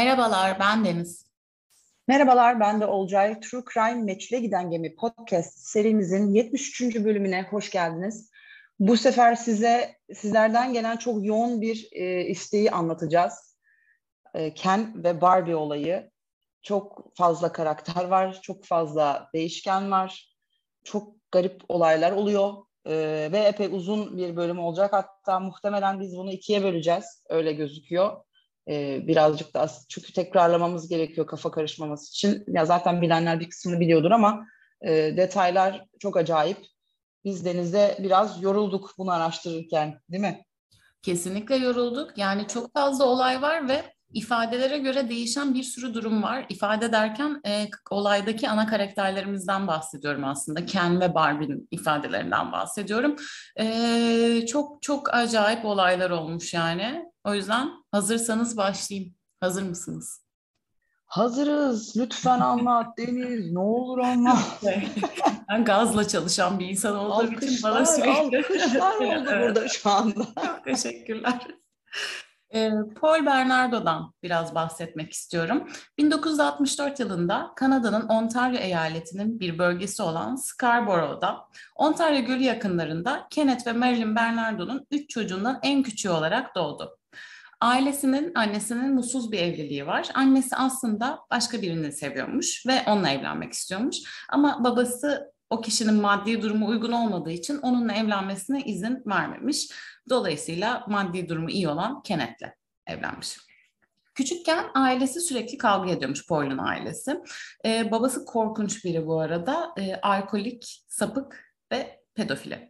Merhabalar, ben Deniz. Merhabalar, ben de Olcay. True Crime Meçhule Giden Gemi podcast serimizin 73. bölümüne hoş geldiniz. Bu sefer size sizlerden gelen çok yoğun bir e, isteği anlatacağız. E, Ken ve Barbie olayı. Çok fazla karakter var, çok fazla değişken var. Çok garip olaylar oluyor e, ve epey uzun bir bölüm olacak. Hatta muhtemelen biz bunu ikiye böleceğiz, öyle gözüküyor e, birazcık da çünkü tekrarlamamız gerekiyor kafa karışmaması için. Ya zaten bilenler bir kısmını biliyordur ama e, detaylar çok acayip. Biz denizde biraz yorulduk bunu araştırırken değil mi? Kesinlikle yorulduk. Yani çok fazla olay var ve ifadelere göre değişen bir sürü durum var. İfade derken e, olaydaki ana karakterlerimizden bahsediyorum aslında. Ken ve Barbie'nin ifadelerinden bahsediyorum. E, çok çok acayip olaylar olmuş yani. O yüzden hazırsanız başlayayım. Hazır mısınız? Hazırız. Lütfen anlat Deniz. Ne olur anlat. ben gazla çalışan bir insan olduğum alkışlar, için bana sürekli... Alkışlar oldu burada şu anda. Çok teşekkürler. Ee, Paul Bernardo'dan biraz bahsetmek istiyorum. 1964 yılında Kanada'nın Ontario eyaletinin bir bölgesi olan Scarborough'da, Ontario Gölü yakınlarında Kenneth ve Marilyn Bernardo'nun üç çocuğundan en küçüğü olarak doğdu. Ailesinin, annesinin mutsuz bir evliliği var. Annesi aslında başka birini seviyormuş ve onunla evlenmek istiyormuş. Ama babası o kişinin maddi durumu uygun olmadığı için onunla evlenmesine izin vermemiş. Dolayısıyla maddi durumu iyi olan Kenneth'le evlenmiş. Küçükken ailesi sürekli kavga ediyormuş Paul'un ailesi. Ee, babası korkunç biri bu arada. Ee, alkolik, sapık ve pedofili.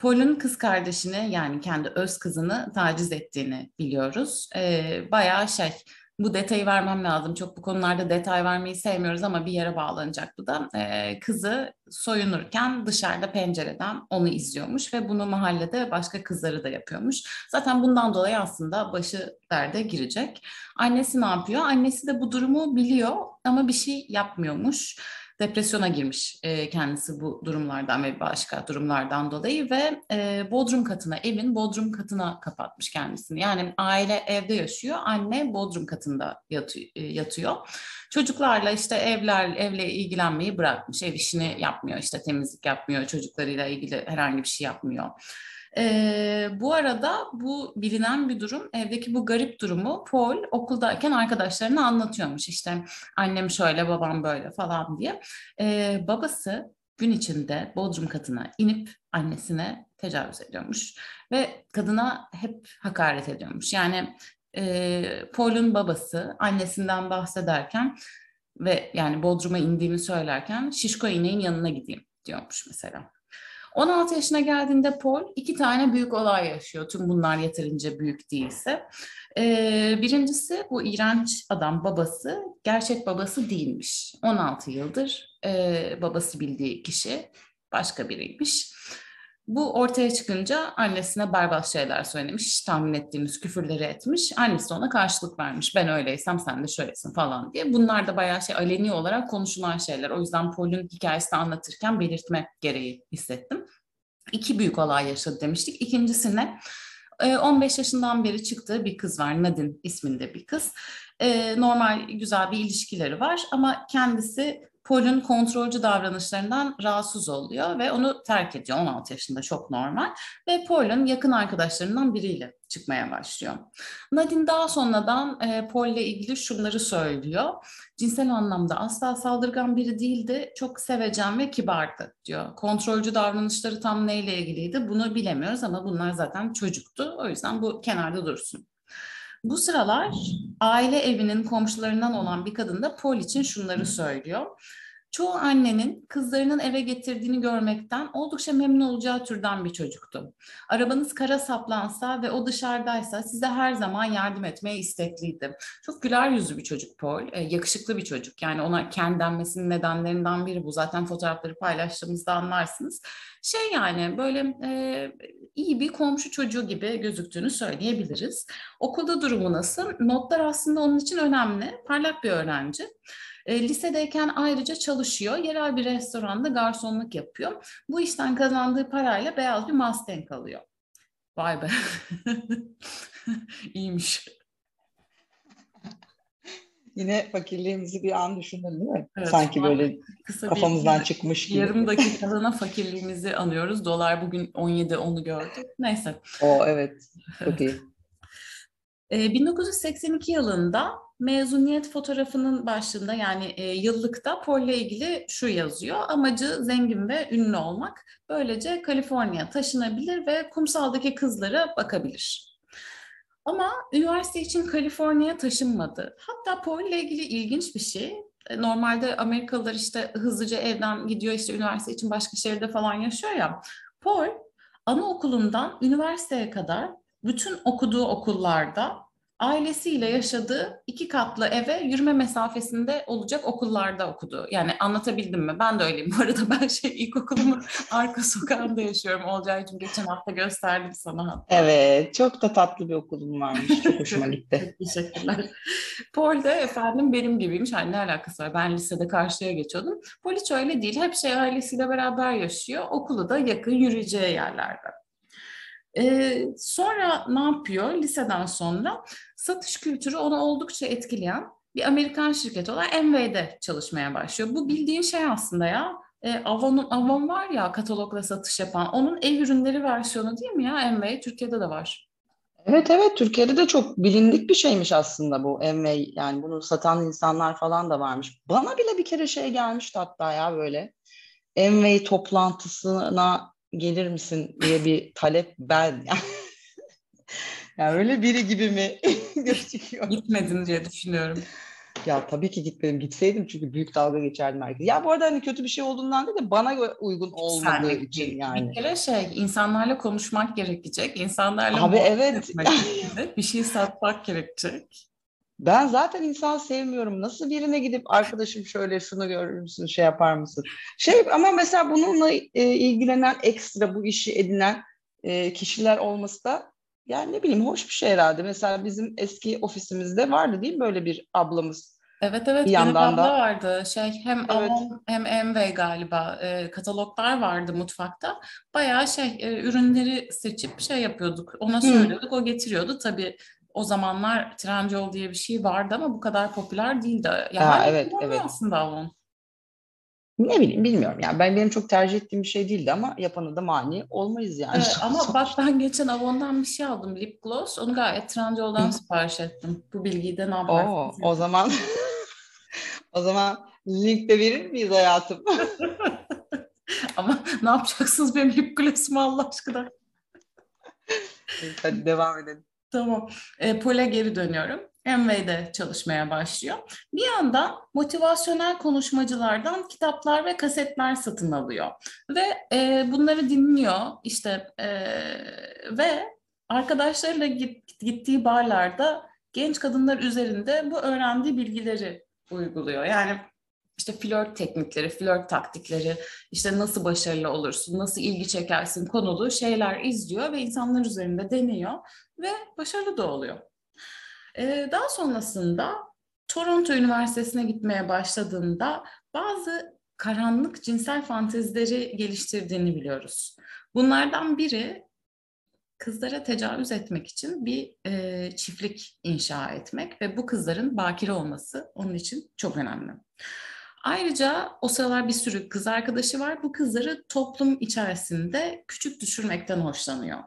Paul'un kız kardeşini yani kendi öz kızını taciz ettiğini biliyoruz. Ee, bayağı şey bu detayı vermem lazım. Çok bu konularda detay vermeyi sevmiyoruz ama bir yere bağlanacak bu da. Ee, kızı soyunurken dışarıda pencereden onu izliyormuş ve bunu mahallede başka kızları da yapıyormuş. Zaten bundan dolayı aslında başı derde girecek. Annesi ne yapıyor? Annesi de bu durumu biliyor ama bir şey yapmıyormuş depresyona girmiş e, kendisi bu durumlardan ve başka durumlardan dolayı ve e, bodrum katına, evin bodrum katına kapatmış kendisini. Yani aile evde yaşıyor, anne bodrum katında yatıyor. Çocuklarla işte evler evle ilgilenmeyi bırakmış, ev işini yapmıyor, işte temizlik yapmıyor, çocuklarıyla ilgili herhangi bir şey yapmıyor. E, bu arada bu bilinen bir durum. Evdeki bu garip durumu Paul okuldayken arkadaşlarına anlatıyormuş. İşte annem şöyle, babam böyle falan diye. E, babası gün içinde bodrum katına inip annesine tecavüz ediyormuş. Ve kadına hep hakaret ediyormuş. Yani e, Paul'un babası annesinden bahsederken ve yani Bodrum'a indiğimi söylerken şişko ineğin yanına gideyim diyormuş mesela. 16 yaşına geldiğinde Paul iki tane büyük olay yaşıyor. Tüm bunlar yeterince büyük değilse. Ee, birincisi bu iğrenç adam babası gerçek babası değilmiş. 16 yıldır e, babası bildiği kişi başka biriymiş. Bu ortaya çıkınca annesine berbat şeyler söylemiş, tahmin ettiğimiz küfürleri etmiş. Annesi ona karşılık vermiş. Ben öyleysem sen de şöylesin falan diye. Bunlar da bayağı şey aleni olarak konuşulan şeyler. O yüzden Paul'un hikayesini anlatırken belirtme gereği hissettim. İki büyük olay yaşadı demiştik. İkincisi ne? 15 yaşından beri çıktığı bir kız var. Nadine isminde bir kız. Normal güzel bir ilişkileri var ama kendisi Paul'un kontrolcü davranışlarından rahatsız oluyor ve onu terk ediyor 16 yaşında çok normal ve Paul'un yakın arkadaşlarından biriyle çıkmaya başlıyor. Nadine daha sonradan e, Paul ile ilgili şunları söylüyor. Cinsel anlamda asla saldırgan biri değildi, çok sevecen ve kibardı diyor. Kontrolcü davranışları tam neyle ilgiliydi bunu bilemiyoruz ama bunlar zaten çocuktu. O yüzden bu kenarda dursun. Bu sıralar aile evinin komşularından olan bir kadın da Paul için şunları söylüyor. Çoğu annenin kızlarının eve getirdiğini görmekten oldukça memnun olacağı türden bir çocuktu. Arabanız kara saplansa ve o dışarıdaysa size her zaman yardım etmeye istekliydi. Çok güler yüzlü bir çocuk Paul, e, yakışıklı bir çocuk. Yani ona Ken denmesinin nedenlerinden biri bu. Zaten fotoğrafları paylaştığımızda anlarsınız. Şey yani böyle e, iyi bir komşu çocuğu gibi gözüktüğünü söyleyebiliriz. Okulda durumu nasıl? Notlar aslında onun için önemli. Parlak bir öğrenci. E, lisedeyken ayrıca çalışıyor. Yerel bir restoranda garsonluk yapıyor. Bu işten kazandığı parayla beyaz bir Mustang alıyor. Vay be. İyiymiş. Yine fakirliğimizi bir an düşündün değil mi? Evet, Sanki böyle kısa kafamızdan bir, çıkmış gibi. Yarım dakikalığına fakirliğimizi anıyoruz. Dolar bugün 17 onu gördük. Neyse. O evet. Çok iyi. 1982 yılında mezuniyet fotoğrafının başlığında yani e, yıllıkta Paul ile ilgili şu yazıyor. Amacı zengin ve ünlü olmak. Böylece Kaliforniya taşınabilir ve kumsaldaki kızlara bakabilir. Ama üniversite için Kaliforniya taşınmadı. Hatta Paul ile ilgili ilginç bir şey. E, normalde Amerikalılar işte hızlıca evden gidiyor işte üniversite için başka şehirde falan yaşıyor ya. Paul anaokulundan üniversiteye kadar bütün okuduğu okullarda ailesiyle yaşadığı iki katlı eve yürüme mesafesinde olacak okullarda okudu. Yani anlatabildim mi? Ben de öyleyim. Bu arada ben şey ilkokulumun arka sokağında yaşıyorum. Olcay'cığım geçen hafta gösterdim sana hatta. Evet. Çok da tatlı bir okulum varmış. Çok hoşuma gitti. Teşekkürler. Paul de efendim benim gibiymiş. Hani ne alakası var? Ben lisede karşıya geçiyordum. Paul hiç öyle değil. Hep şey ailesiyle beraber yaşıyor. Okulu da yakın yürüyeceği yerlerde. Ee, sonra ne yapıyor? Liseden sonra satış kültürü onu oldukça etkileyen bir Amerikan şirketi olan Amway'de çalışmaya başlıyor. Bu bildiğin şey aslında ya. E, Avon'un Avon var ya katalogla satış yapan. Onun ev ürünleri versiyonu değil mi ya Amway? Türkiye'de de var. Evet evet Türkiye'de de çok bilindik bir şeymiş aslında bu Amway. Yani bunu satan insanlar falan da varmış. Bana bile bir kere şey gelmişti hatta ya böyle. Amway toplantısına gelir misin diye bir talep ben. yani öyle biri gibi mi gözüküyor? Gitmedin diye düşünüyorum. Ya tabii ki gitmedim. Gitseydim çünkü büyük dalga geçerdim herkes. Ya bu arada hani kötü bir şey olduğundan değil de bana uygun olmadığı Sen, için yani. Bir kere şey insanlarla konuşmak gerekecek. İnsanlarla Abi evet. bir şey satmak gerekecek. Ben zaten insan sevmiyorum. Nasıl birine gidip arkadaşım şöyle şunu görür müsün, şey yapar mısın? Şey ama mesela bununla e, ilgilenen ekstra bu işi edinen e, kişiler olması da yani ne bileyim hoş bir şey herhalde. Mesela bizim eski ofisimizde vardı değil mi böyle bir ablamız? Evet evet bir yandan da vardı. Şey hem evet. Avon hem Amway galiba e, kataloglar vardı mutfakta. Bayağı şey e, ürünleri seçip şey yapıyorduk. Ona söylüyorduk. Hı. O getiriyordu. Tabii o zamanlar Trendyol diye bir şey vardı ama bu kadar popüler değildi. Yani ha, evet, evet. aslında Avon. Ne bileyim bilmiyorum yani ben benim çok tercih ettiğim bir şey değildi ama yapanı da mani olmayız yani. Evet, ama bak ben geçen Avon'dan bir şey aldım lip gloss onu gayet Trendyol'dan sipariş ettim. Bu bilgiyi de ne Oo, o zaman o zaman link de verir miyiz hayatım? ama ne yapacaksınız benim lip gloss'umu Allah aşkına? Hadi devam edelim. Tamam. E, Pol'e geri dönüyorum. Amway'de çalışmaya başlıyor. Bir yandan motivasyonel konuşmacılardan kitaplar ve kasetler satın alıyor. Ve e, bunları dinliyor işte e, ve arkadaşlarıyla git, gittiği barlarda genç kadınlar üzerinde bu öğrendiği bilgileri uyguluyor. Yani işte flört teknikleri, flört taktikleri, işte nasıl başarılı olursun, nasıl ilgi çekersin konulu şeyler izliyor ve insanlar üzerinde deniyor ve başarılı da oluyor. Ee, daha sonrasında Toronto Üniversitesi'ne gitmeye başladığında bazı karanlık cinsel fantezileri geliştirdiğini biliyoruz. Bunlardan biri kızlara tecavüz etmek için bir e, çiftlik inşa etmek ve bu kızların bakire olması onun için çok önemli. Ayrıca o sıralar bir sürü kız arkadaşı var. Bu kızları toplum içerisinde küçük düşürmekten hoşlanıyor.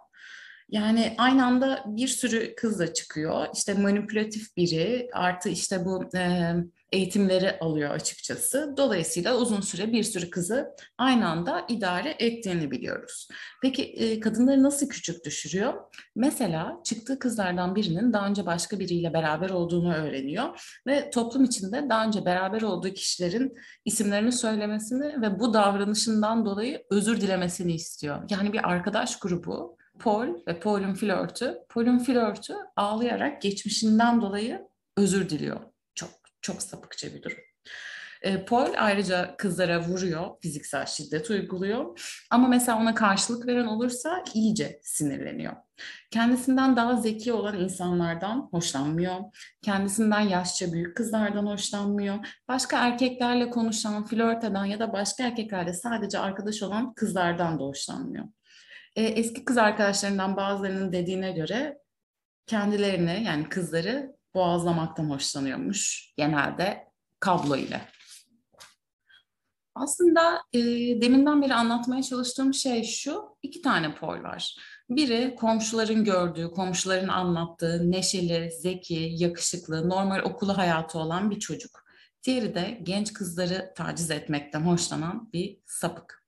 Yani aynı anda bir sürü kız da çıkıyor. İşte manipülatif biri artı işte bu e, eğitimleri alıyor açıkçası. Dolayısıyla uzun süre bir sürü kızı aynı anda idare ettiğini biliyoruz. Peki e, kadınları nasıl küçük düşürüyor? Mesela çıktığı kızlardan birinin daha önce başka biriyle beraber olduğunu öğreniyor ve toplum içinde daha önce beraber olduğu kişilerin isimlerini söylemesini ve bu davranışından dolayı özür dilemesini istiyor. Yani bir arkadaş grubu Paul ve Paul'un flörtü, Paul'un flörtü ağlayarak geçmişinden dolayı özür diliyor. Çok sapıkça bir durum. E, Paul ayrıca kızlara vuruyor, fiziksel şiddet uyguluyor. Ama mesela ona karşılık veren olursa iyice sinirleniyor. Kendisinden daha zeki olan insanlardan hoşlanmıyor. Kendisinden yaşça büyük kızlardan hoşlanmıyor. Başka erkeklerle konuşan, flört eden ya da başka erkeklerle sadece arkadaş olan kızlardan da hoşlanmıyor. E, eski kız arkadaşlarından bazılarının dediğine göre kendilerini yani kızları boğazlamaktan hoşlanıyormuş genelde kablo ile. Aslında e, deminden beri anlatmaya çalıştığım şey şu, iki tane pol var. Biri komşuların gördüğü, komşuların anlattığı neşeli, zeki, yakışıklı, normal okulu hayatı olan bir çocuk. Diğeri de genç kızları taciz etmekten hoşlanan bir sapık.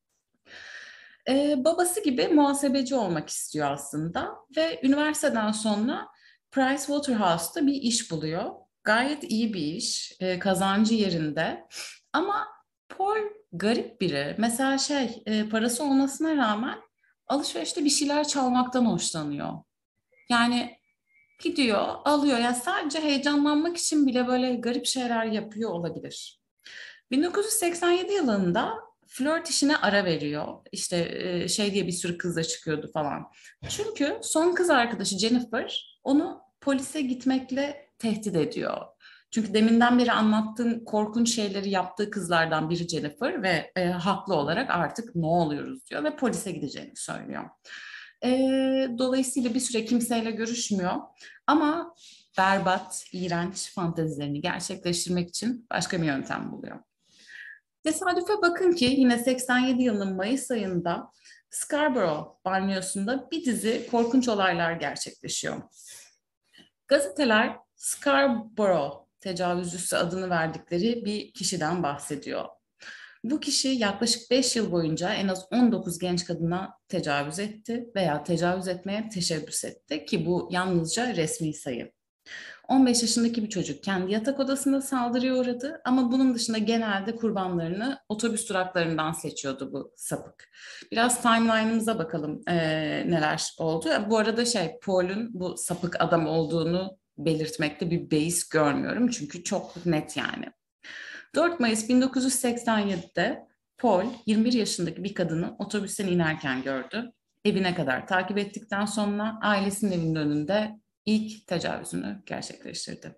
Ee, babası gibi muhasebeci olmak istiyor aslında ve üniversiteden sonra Price Waterhouse'da bir iş buluyor. Gayet iyi bir iş, e, kazancı yerinde ama Paul garip biri. Mesela şey e, parası olmasına rağmen alışverişte bir şeyler çalmaktan hoşlanıyor. Yani gidiyor, alıyor. Yani sadece heyecanlanmak için bile böyle garip şeyler yapıyor olabilir. 1987 yılında flört işine ara veriyor. İşte e, şey diye bir sürü kızla çıkıyordu falan. Çünkü son kız arkadaşı Jennifer onu polise gitmekle tehdit ediyor. Çünkü deminden beri anlattığın korkunç şeyleri yaptığı kızlardan biri Jennifer ve e, haklı olarak artık ne oluyoruz diyor ve polise gideceğini söylüyor. E, dolayısıyla bir süre kimseyle görüşmüyor ama berbat, iğrenç fantezilerini gerçekleştirmek için başka bir yöntem buluyor. Tesadüfe bakın ki yine 87 yılının Mayıs ayında Scarborough banyosunda bir dizi korkunç olaylar gerçekleşiyor. Gazeteler Scarborough tecavüzcüsü adını verdikleri bir kişiden bahsediyor. Bu kişi yaklaşık 5 yıl boyunca en az 19 genç kadına tecavüz etti veya tecavüz etmeye teşebbüs etti ki bu yalnızca resmi sayı. 15 yaşındaki bir çocuk kendi yatak odasında saldırıya uğradı ama bunun dışında genelde kurbanlarını otobüs duraklarından seçiyordu bu sapık. Biraz timeline'ımıza bakalım e, neler oldu. Bu arada şey Paul'un bu sapık adam olduğunu belirtmekte bir beis görmüyorum çünkü çok net yani. 4 Mayıs 1987'de Paul 21 yaşındaki bir kadını otobüsten inerken gördü. Evine kadar takip ettikten sonra ailesinin evinin önünde ilk tecavüzünü gerçekleştirdi.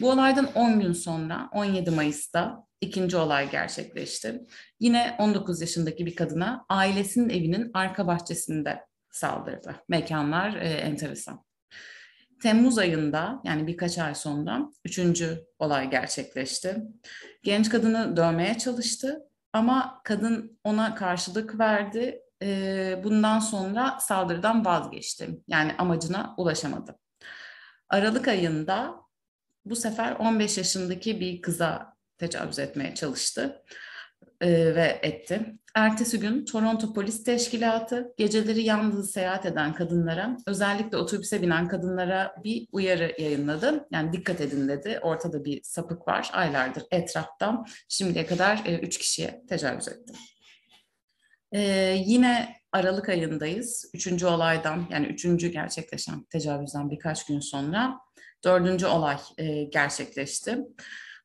Bu olaydan 10 gün sonra 17 Mayıs'ta ikinci olay gerçekleşti. Yine 19 yaşındaki bir kadına ailesinin evinin arka bahçesinde saldırdı. Mekanlar e, enteresan. Temmuz ayında yani birkaç ay sonra üçüncü olay gerçekleşti. Genç kadını dövmeye çalıştı ama kadın ona karşılık verdi. Bundan sonra saldırıdan vazgeçti. Yani amacına ulaşamadı. Aralık ayında bu sefer 15 yaşındaki bir kıza tecavüz etmeye çalıştı ve etti. Ertesi gün Toronto Polis Teşkilatı geceleri yalnız seyahat eden kadınlara, özellikle otobüse binen kadınlara bir uyarı yayınladı. Yani dikkat edin dedi, ortada bir sapık var, aylardır etrafta. Şimdiye kadar e, üç kişiye tecavüz etti. Ee, yine Aralık ayındayız. Üçüncü olaydan, yani üçüncü gerçekleşen tecavüzden birkaç gün sonra dördüncü olay e, gerçekleşti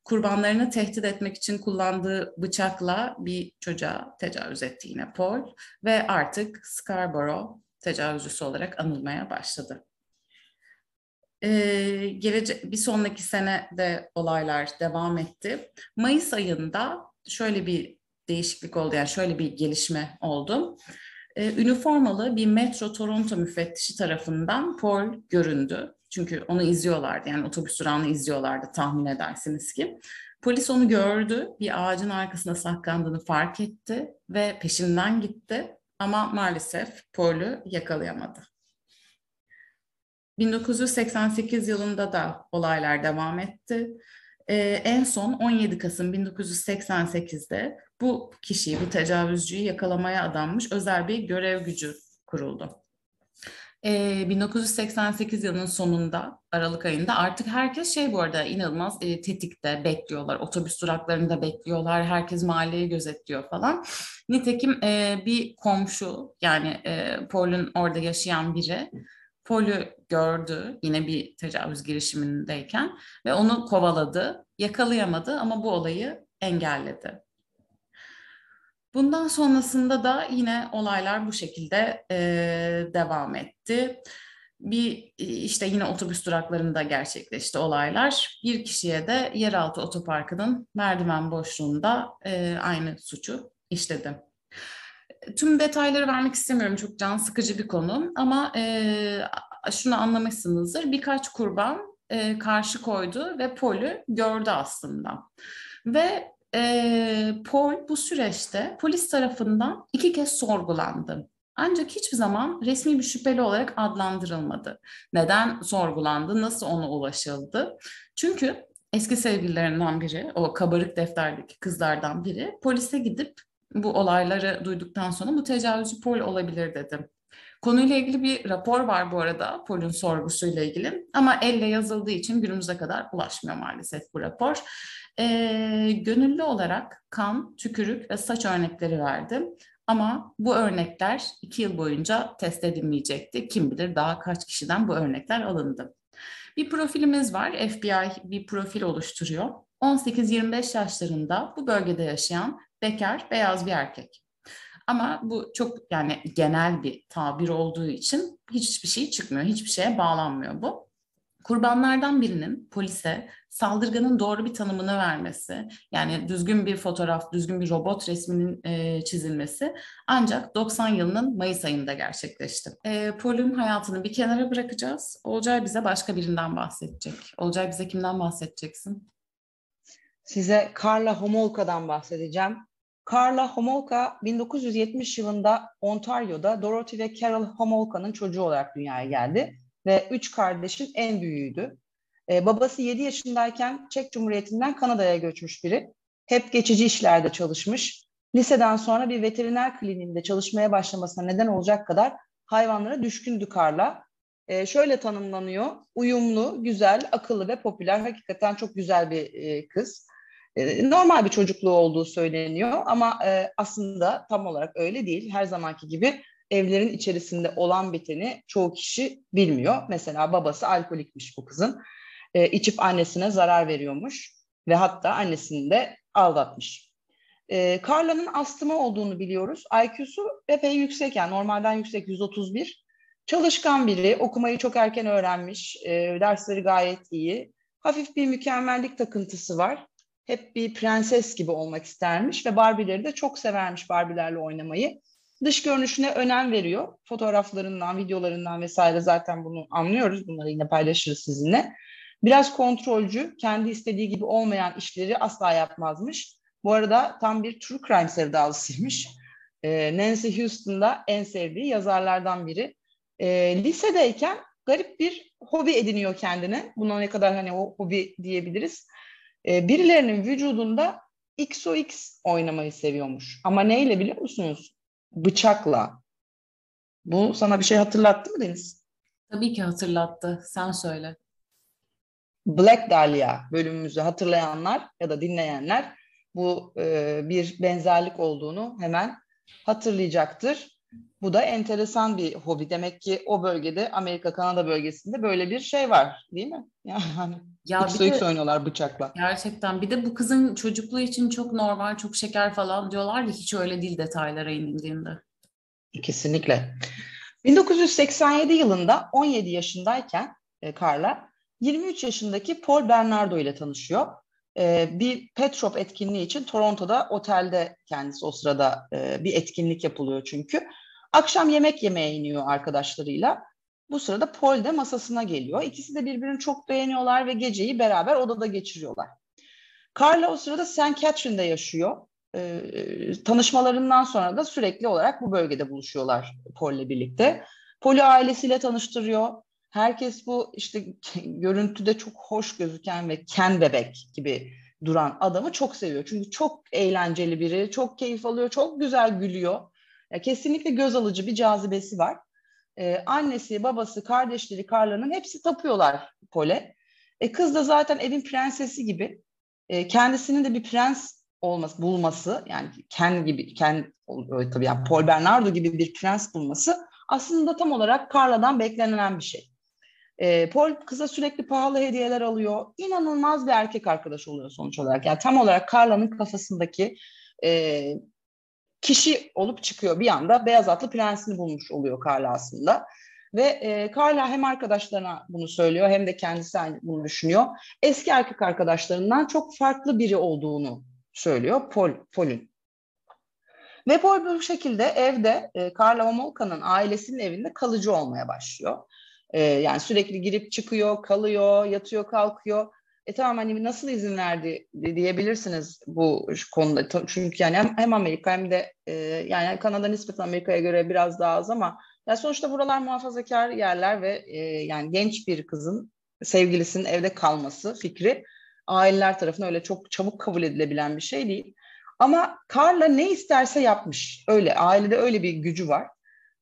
kurbanlarını tehdit etmek için kullandığı bıçakla bir çocuğa tecavüz etti yine Paul ve artık Scarborough tecavüzcüsü olarak anılmaya başladı. Ee, gelecek bir sonraki sene de olaylar devam etti. Mayıs ayında şöyle bir değişiklik oldu, yani şöyle bir gelişme oldu. Ee, üniformalı bir Metro Toronto müfettişi tarafından Paul göründü. Çünkü onu izliyorlardı. Yani otobüs durağını izliyorlardı tahmin edersiniz ki. Polis onu gördü. Bir ağacın arkasında saklandığını fark etti ve peşinden gitti. Ama maalesef Paul'ü yakalayamadı. 1988 yılında da olaylar devam etti. Ee, en son 17 Kasım 1988'de bu kişiyi, bu tecavüzcüyü yakalamaya adanmış özel bir görev gücü kuruldu. 1988 yılının sonunda Aralık ayında artık herkes şey bu arada inanılmaz e, tetikte bekliyorlar. Otobüs duraklarında bekliyorlar. Herkes mahalleyi gözetliyor falan. Nitekim e, bir komşu yani e, Paul'un orada yaşayan biri Paul'ü gördü yine bir tecavüz girişimindeyken ve onu kovaladı. Yakalayamadı ama bu olayı engelledi. Bundan sonrasında da yine olaylar bu şekilde e, devam etti. Bir işte yine otobüs duraklarında gerçekleşti olaylar. Bir kişiye de yeraltı otoparkının merdiven boşluğunda e, aynı suçu işledi. Tüm detayları vermek istemiyorum. Çok can sıkıcı bir konu ama e, şunu anlamışsınızdır. Birkaç kurban e, karşı koydu ve Paul'ü gördü aslında. Ve e, Paul bu süreçte polis tarafından iki kez sorgulandı. Ancak hiçbir zaman resmi bir şüpheli olarak adlandırılmadı. Neden sorgulandı, nasıl ona ulaşıldı? Çünkü eski sevgililerinden biri, o kabarık defterdeki kızlardan biri polise gidip bu olayları duyduktan sonra bu tecavüzcü Paul olabilir dedi. Konuyla ilgili bir rapor var bu arada Paul'un sorgusuyla ilgili ama elle yazıldığı için günümüze kadar ulaşmıyor maalesef bu rapor. Ee, gönüllü olarak kan, tükürük ve saç örnekleri verdi. Ama bu örnekler iki yıl boyunca test edilmeyecekti. Kim bilir daha kaç kişiden bu örnekler alındı. Bir profilimiz var. FBI bir profil oluşturuyor. 18-25 yaşlarında bu bölgede yaşayan bekar beyaz bir erkek. Ama bu çok yani genel bir tabir olduğu için hiçbir şey çıkmıyor, hiçbir şeye bağlanmıyor bu. Kurbanlardan birinin polise saldırganın doğru bir tanımını vermesi, yani düzgün bir fotoğraf, düzgün bir robot resminin e, çizilmesi ancak 90 yılının Mayıs ayında gerçekleşti. E, Paul'ün hayatını bir kenara bırakacağız. Olcay bize başka birinden bahsedecek. Olcay bize kimden bahsedeceksin? Size Carla Homolka'dan bahsedeceğim. Carla Homolka 1970 yılında Ontario'da Dorothy ve Carol Homolka'nın çocuğu olarak dünyaya geldi ve üç kardeşin en büyüğüydü. Ee, babası 7 yaşındayken Çek Cumhuriyeti'nden Kanada'ya göçmüş biri. Hep geçici işlerde çalışmış. Liseden sonra bir veteriner kliniğinde çalışmaya başlamasına neden olacak kadar hayvanlara düşkündü Carla. Ee, şöyle tanımlanıyor, uyumlu, güzel, akıllı ve popüler. Hakikaten çok güzel bir e, kız. E, normal bir çocukluğu olduğu söyleniyor ama e, aslında tam olarak öyle değil. Her zamanki gibi evlerin içerisinde olan biteni çoğu kişi bilmiyor. Mesela babası alkolikmiş bu kızın. E, içip annesine zarar veriyormuş ve hatta annesini de aldatmış. E, Carla'nın astımı olduğunu biliyoruz. IQ'su epey yüksek yani normalden yüksek 131. Çalışkan biri, okumayı çok erken öğrenmiş, e, dersleri gayet iyi. Hafif bir mükemmellik takıntısı var hep bir prenses gibi olmak istermiş ve Barbie'leri de çok severmiş Barbie'lerle oynamayı. Dış görünüşüne önem veriyor. Fotoğraflarından, videolarından vesaire zaten bunu anlıyoruz. Bunları yine paylaşırız sizinle. Biraz kontrolcü, kendi istediği gibi olmayan işleri asla yapmazmış. Bu arada tam bir true crime sevdalısıymış. Ee, Nancy Houston'da en sevdiği yazarlardan biri. Ee, lisedeyken garip bir hobi ediniyor kendine. Buna ne kadar hani o hobi diyebiliriz e, birilerinin vücudunda XOX oynamayı seviyormuş. Ama neyle biliyor musunuz? Bıçakla. Bu sana bir şey hatırlattı mı Deniz? Tabii ki hatırlattı. Sen söyle. Black Dahlia bölümümüzü hatırlayanlar ya da dinleyenler bu e, bir benzerlik olduğunu hemen hatırlayacaktır. Bu da enteresan bir hobi. Demek ki o bölgede Amerika Kanada bölgesinde böyle bir şey var değil mi? Yani ya bir de, oynuyorlar bıçakla. Gerçekten. Bir de bu kızın çocukluğu için çok normal, çok şeker falan diyorlar ya hiç öyle değil detaylara inildiğinde. Kesinlikle. 1987 yılında 17 yaşındayken e, Carla 23 yaşındaki Paul Bernardo ile tanışıyor. E, bir pet shop etkinliği için Toronto'da otelde kendisi o sırada e, bir etkinlik yapılıyor çünkü. Akşam yemek yemeye iniyor arkadaşlarıyla. Bu sırada Paul de masasına geliyor. İkisi de birbirini çok beğeniyorlar ve geceyi beraber odada geçiriyorlar. Carla o sırada St. Catherine'de yaşıyor. Ee, tanışmalarından sonra da sürekli olarak bu bölgede buluşuyorlar Paul'le birlikte. Paul'ü ailesiyle tanıştırıyor. Herkes bu işte görüntüde çok hoş gözüken ve ken bebek gibi duran adamı çok seviyor. Çünkü çok eğlenceli biri, çok keyif alıyor, çok güzel gülüyor. Ya kesinlikle göz alıcı bir cazibesi var. Ee, annesi, babası, kardeşleri Carla'nın hepsi tapıyorlar Pole. E, kız da zaten evin prensesi gibi. E, kendisinin de bir prens olması, bulması yani Ken gibi, Ken tabii yani Paul Bernardo gibi bir prens bulması aslında tam olarak Carla'dan beklenen bir şey. E, Paul kıza sürekli pahalı hediyeler alıyor. İnanılmaz bir erkek arkadaş oluyor sonuç olarak. Yani tam olarak Carla'nın kafasındaki e, kişi olup çıkıyor. Bir anda beyaz atlı prensini bulmuş oluyor Carla aslında. Ve e, Carla hem arkadaşlarına bunu söylüyor hem de kendisi bunu düşünüyor. Eski erkek arkadaşlarından çok farklı biri olduğunu söylüyor Paul, Paul'ün. Ve Paul bu şekilde evde e, Carla Homolka'nın ailesinin evinde kalıcı olmaya başlıyor. E, yani sürekli girip çıkıyor, kalıyor, yatıyor, kalkıyor. E tamam hani nasıl izin verdi diyebilirsiniz bu konuda. Çünkü yani hem, hem Amerika hem de e, yani Kanada nispeten Amerika'ya göre biraz daha az ama ya sonuçta buralar muhafazakar yerler ve e, yani genç bir kızın sevgilisinin evde kalması fikri aileler tarafından öyle çok çabuk kabul edilebilen bir şey değil. Ama Carla ne isterse yapmış. Öyle ailede öyle bir gücü var.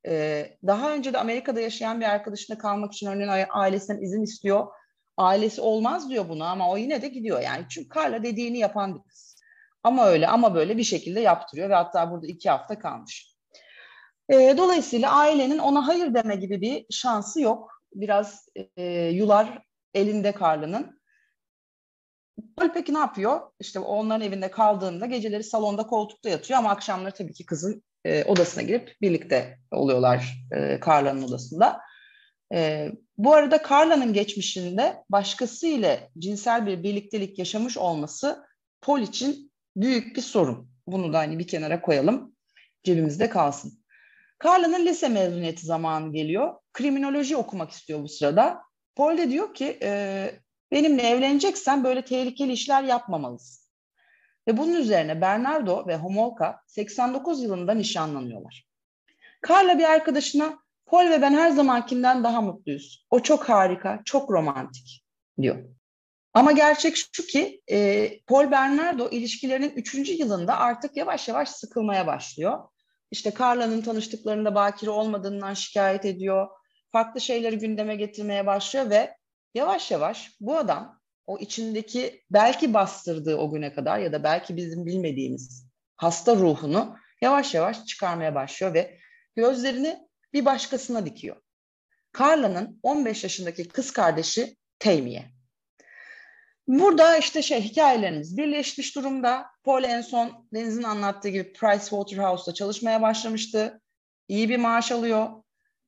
Ee, daha önce de Amerika'da yaşayan bir arkadaşında kalmak için örneğin ailesinden izin istiyor. Ailesi olmaz diyor buna ama o yine de gidiyor yani. Çünkü Carla dediğini yapan bir kız. Ama öyle ama böyle bir şekilde yaptırıyor ve hatta burada iki hafta kalmış. E, dolayısıyla ailenin ona hayır deme gibi bir şansı yok. Biraz e, yular elinde Carla'nın. Paul peki ne yapıyor? İşte onların evinde kaldığında geceleri salonda koltukta yatıyor ama akşamları tabii ki kızın e, odasına girip birlikte oluyorlar e, Carla'nın odasında. E, bu arada Carla'nın geçmişinde başkası ile cinsel bir birliktelik yaşamış olması Paul için büyük bir sorun. Bunu da hani bir kenara koyalım, cebimizde kalsın. Carla'nın lise mezuniyeti zamanı geliyor. Kriminoloji okumak istiyor bu sırada. Paul de diyor ki e, benimle evleneceksen böyle tehlikeli işler yapmamalısın. Ve bunun üzerine Bernardo ve Homolka 89 yılında nişanlanıyorlar. Carla bir arkadaşına Paul ve ben her zamankinden daha mutluyuz. O çok harika, çok romantik diyor. Ama gerçek şu ki e, Paul Bernardo ilişkilerinin üçüncü yılında artık yavaş yavaş sıkılmaya başlıyor. İşte Carla'nın tanıştıklarında bakire olmadığından şikayet ediyor. Farklı şeyleri gündeme getirmeye başlıyor ve yavaş yavaş bu adam o içindeki belki bastırdığı o güne kadar ya da belki bizim bilmediğimiz hasta ruhunu yavaş yavaş çıkarmaya başlıyor ve gözlerini bir başkasına dikiyor. Carla'nın 15 yaşındaki kız kardeşi Tamiye. Burada işte şey hikayelerimiz birleşmiş durumda. Paul en son Deniz'in anlattığı gibi Price Waterhouse'da çalışmaya başlamıştı. İyi bir maaş alıyor.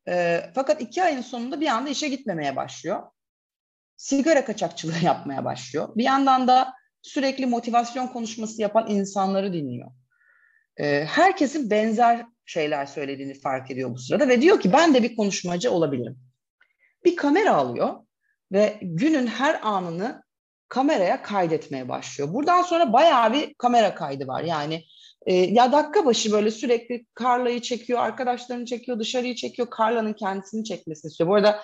E, fakat iki ayın sonunda bir anda işe gitmemeye başlıyor. Sigara kaçakçılığı yapmaya başlıyor. Bir yandan da sürekli motivasyon konuşması yapan insanları dinliyor. E, herkesin benzer şeyler söylediğini fark ediyor bu sırada ve diyor ki ben de bir konuşmacı olabilirim. Bir kamera alıyor ve günün her anını kameraya kaydetmeye başlıyor. Buradan sonra bayağı bir kamera kaydı var. Yani e, ya dakika başı böyle sürekli Carla'yı çekiyor, arkadaşlarını çekiyor, dışarıyı çekiyor, Carla'nın kendisini çekmesini istiyor. Bu arada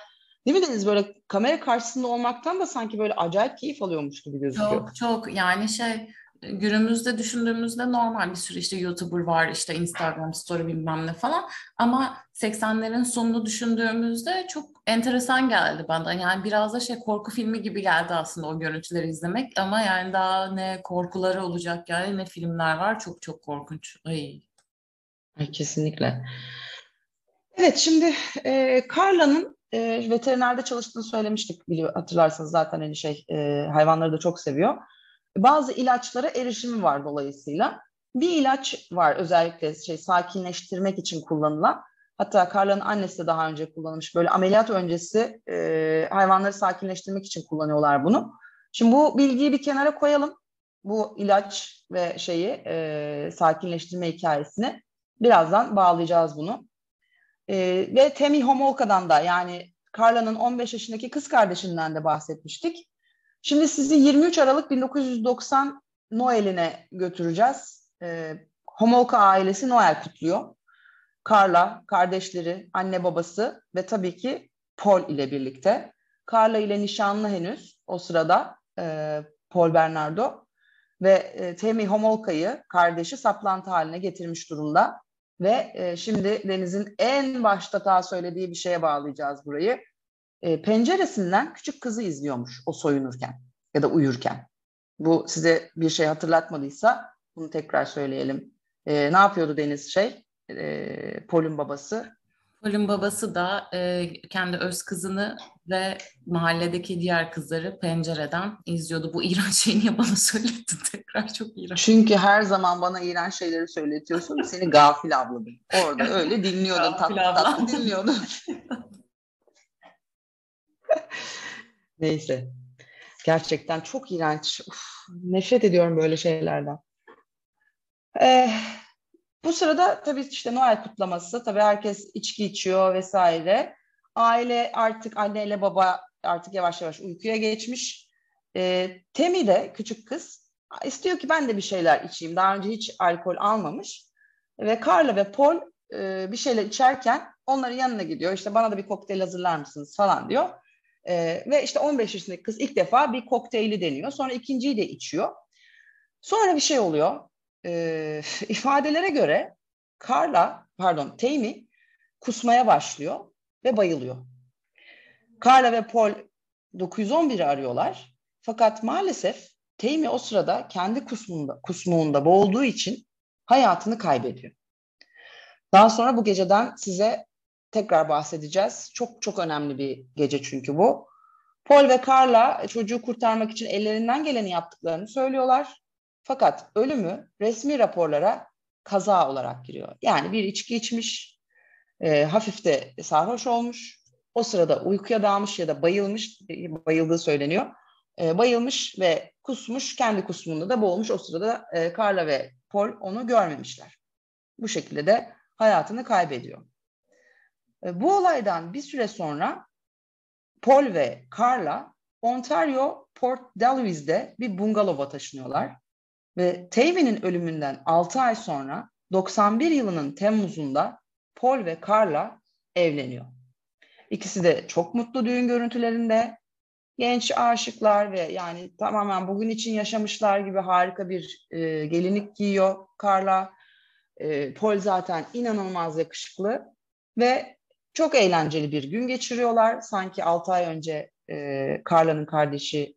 değil mi Deniz böyle kamera karşısında olmaktan da sanki böyle acayip keyif alıyormuş gibi gözüküyor. Çok çok yani şey günümüzde düşündüğümüzde normal bir sürü işte YouTuber var, işte Instagram story bilmem ne falan. Ama 80'lerin sonunu düşündüğümüzde çok enteresan geldi bana. Yani biraz da şey korku filmi gibi geldi aslında o görüntüleri izlemek. Ama yani daha ne korkuları olacak yani ne filmler var. Çok çok korkunç. Ay. Ay kesinlikle. Evet şimdi e, Carla'nın e, veterinerde çalıştığını söylemiştik biliyor hatırlarsanız zaten hani şey e, hayvanları da çok seviyor bazı ilaçlara erişimi var dolayısıyla. Bir ilaç var özellikle şey sakinleştirmek için kullanılan. Hatta Carla'nın annesi de daha önce kullanmış. Böyle ameliyat öncesi e, hayvanları sakinleştirmek için kullanıyorlar bunu. Şimdi bu bilgiyi bir kenara koyalım. Bu ilaç ve şeyi e, sakinleştirme hikayesini birazdan bağlayacağız bunu. E, ve Temi Homolka'dan da yani Carla'nın 15 yaşındaki kız kardeşinden de bahsetmiştik. Şimdi sizi 23 Aralık 1990 Noel'ine götüreceğiz. Ee, Homolka ailesi Noel kutluyor. Carla, kardeşleri, anne babası ve tabii ki Paul ile birlikte. Carla ile nişanlı henüz o sırada e, Paul Bernardo ve e, Temi Homolka'yı kardeşi saplantı haline getirmiş durumda. Ve e, şimdi Deniz'in en başta daha söylediği bir şeye bağlayacağız burayı e, penceresinden küçük kızı izliyormuş o soyunurken ya da uyurken. Bu size bir şey hatırlatmadıysa bunu tekrar söyleyelim. E, ne yapıyordu Deniz şey? E, Pol'ün babası. Pol'ün babası da e, kendi öz kızını ve mahalledeki diğer kızları pencereden izliyordu. Bu iğrenç şeyi niye bana söyledin tekrar? Çok iğrenç. Çünkü her zaman bana iğrenç şeyleri söyletiyorsun. Seni gafil abladım. Orada öyle dinliyordun. tatlı tatlı dinliyordun. Neyse. Gerçekten çok iğrenç. Uf, nefret ediyorum böyle şeylerden. Ee, bu sırada tabii işte Noel kutlaması. Tabii herkes içki içiyor vesaire. Aile artık anneyle baba artık yavaş yavaş uykuya geçmiş. E, Temi de küçük kız istiyor ki ben de bir şeyler içeyim. Daha önce hiç alkol almamış. Ve Carla ve Paul e, bir şeyler içerken onların yanına gidiyor. İşte bana da bir kokteyl hazırlar mısınız falan diyor. E, ve işte 15 yaşındaki kız ilk defa bir kokteyli deniyor. Sonra ikinciyi de içiyor. Sonra bir şey oluyor. E, ifadelere göre Carla, pardon Tammy kusmaya başlıyor ve bayılıyor. Carla ve Paul 911'i arıyorlar. Fakat maalesef Tammy o sırada kendi kusmuğunda, kusmuğunda boğulduğu için hayatını kaybediyor. Daha sonra bu geceden size tekrar bahsedeceğiz. Çok çok önemli bir gece çünkü bu. Paul ve Carla çocuğu kurtarmak için ellerinden geleni yaptıklarını söylüyorlar. Fakat ölümü resmi raporlara kaza olarak giriyor. Yani bir içki içmiş, e, hafif de sarhoş olmuş. O sırada uykuya dalmış ya da bayılmış, bayıldığı söyleniyor. E, bayılmış ve kusmuş, kendi kusmunda da boğulmuş. O sırada e, Carla ve Paul onu görmemişler. Bu şekilde de hayatını kaybediyor. E, bu olaydan bir süre sonra Paul ve Carla Ontario Port Dalhouse'de bir bungalova taşınıyorlar. Ve Tavy'nin ölümünden 6 ay sonra 91 yılının Temmuz'unda Paul ve Carla evleniyor. İkisi de çok mutlu düğün görüntülerinde. Genç aşıklar ve yani tamamen bugün için yaşamışlar gibi harika bir e, gelinlik giyiyor Carla. E, Paul zaten inanılmaz yakışıklı ve çok eğlenceli bir gün geçiriyorlar. Sanki 6 ay önce e, Carla'nın kardeşi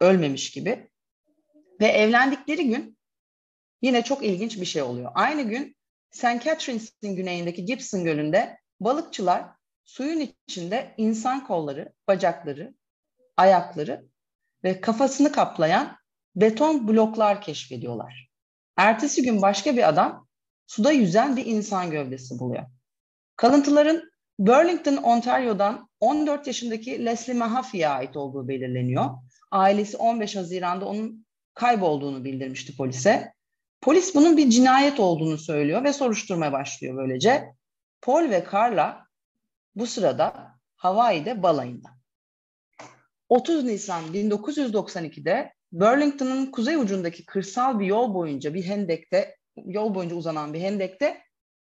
ölmemiş gibi. Ve evlendikleri gün yine çok ilginç bir şey oluyor. Aynı gün St. Catherines'in güneyindeki Gibson Gölü'nde balıkçılar suyun içinde insan kolları, bacakları, ayakları ve kafasını kaplayan beton bloklar keşfediyorlar. Ertesi gün başka bir adam suda yüzen bir insan gövdesi buluyor. Kalıntıların Burlington, Ontario'dan 14 yaşındaki Leslie Mahaffey'e ait olduğu belirleniyor. Ailesi 15 Haziran'da onun kaybolduğunu bildirmişti polise. Polis bunun bir cinayet olduğunu söylüyor ve soruşturmaya başlıyor böylece. Paul ve Carla bu sırada Hawaii'de balayında. 30 Nisan 1992'de Burlington'ın kuzey ucundaki kırsal bir yol boyunca bir hendekte, yol boyunca uzanan bir hendekte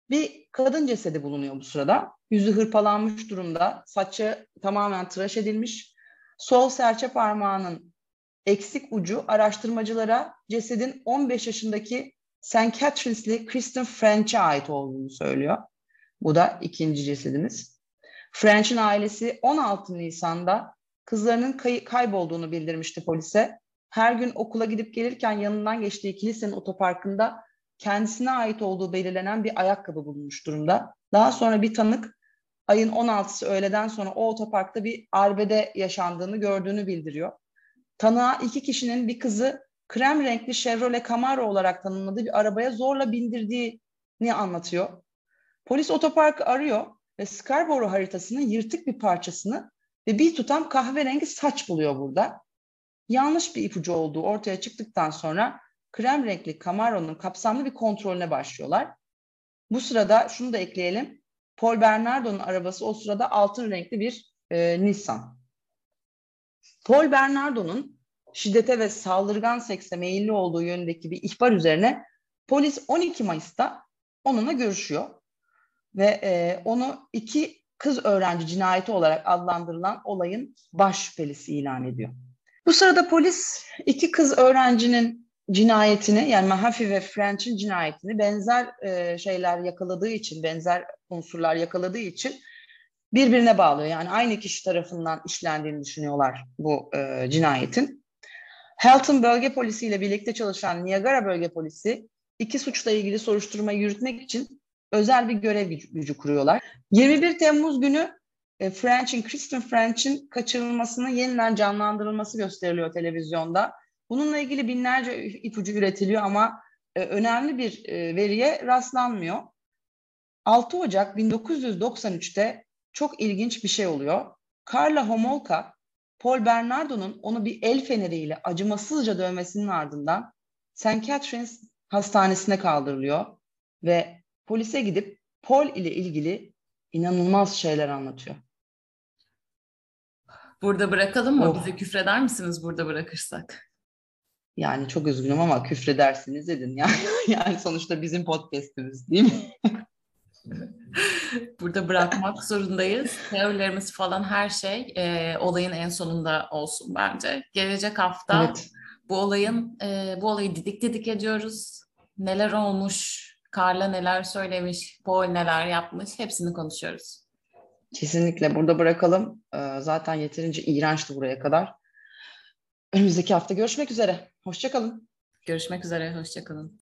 bir kadın cesedi bulunuyor bu sırada. Yüzü hırpalanmış durumda, saçı tamamen tıraş edilmiş. Sol serçe parmağının eksik ucu araştırmacılara cesedin 15 yaşındaki St. Catherines'li Kristen French'e ait olduğunu söylüyor. Bu da ikinci cesedimiz. French'in ailesi 16 Nisan'da kızlarının kay- kaybolduğunu bildirmişti polise. Her gün okula gidip gelirken yanından geçtiği kilisenin otoparkında kendisine ait olduğu belirlenen bir ayakkabı bulunmuş durumda. Daha sonra bir tanık ayın 16'sı öğleden sonra o otoparkta bir arbede yaşandığını gördüğünü bildiriyor. Tanığa iki kişinin bir kızı krem renkli Chevrolet Camaro olarak tanımladığı bir arabaya zorla bindirdiğini anlatıyor. Polis otoparkı arıyor ve Scarborough haritasının yırtık bir parçasını ve bir tutam kahverengi saç buluyor burada. Yanlış bir ipucu olduğu ortaya çıktıktan sonra krem renkli Camaro'nun kapsamlı bir kontrolüne başlıyorlar. Bu sırada şunu da ekleyelim. Paul Bernardo'nun arabası o sırada altın renkli bir e, Nissan. Paul Bernardo'nun şiddete ve saldırgan sekse meyilli olduğu yönündeki bir ihbar üzerine polis 12 Mayıs'ta onunla görüşüyor ve e, onu iki kız öğrenci cinayeti olarak adlandırılan olayın baş şüphelisi ilan ediyor. Bu sırada polis iki kız öğrencinin cinayetini yani Mahaffey ve French'in cinayetini benzer e, şeyler yakaladığı için, benzer unsurlar yakaladığı için birbirine bağlıyor. Yani aynı kişi tarafından işlendiğini düşünüyorlar bu e, cinayetin. Halton Bölge Polisi ile birlikte çalışan Niagara Bölge Polisi iki suçla ilgili soruşturma yürütmek için özel bir görev gücü, gücü kuruyorlar. 21 Temmuz günü e, French'in, Kristen French'in kaçırılmasının yeniden canlandırılması gösteriliyor televizyonda. Bununla ilgili binlerce ipucu üretiliyor ama e, önemli bir e, veriye rastlanmıyor. 6 Ocak 1993'te çok ilginç bir şey oluyor. Carla Homolka, Paul Bernardo'nun onu bir el feneriyle acımasızca dövmesinin ardından St. Catherine's hastanesine kaldırılıyor ve polise gidip Paul ile ilgili inanılmaz şeyler anlatıyor. Burada bırakalım mı? Oh. Bize küfreder misiniz burada bırakırsak? Yani çok üzgünüm ama küfredersiniz dedin. Yani, yani sonuçta bizim podcastimiz değil mi? Burada bırakmak zorundayız. Teorilerimiz falan her şey e, olayın en sonunda olsun bence. Gelecek hafta evet. bu olayın e, bu olayı didik didik ediyoruz. Neler olmuş, Carla neler söylemiş, Paul neler yapmış hepsini konuşuyoruz. Kesinlikle burada bırakalım. Zaten yeterince iğrençti buraya kadar. Önümüzdeki hafta görüşmek üzere. Hoşçakalın. Görüşmek üzere. Hoşçakalın.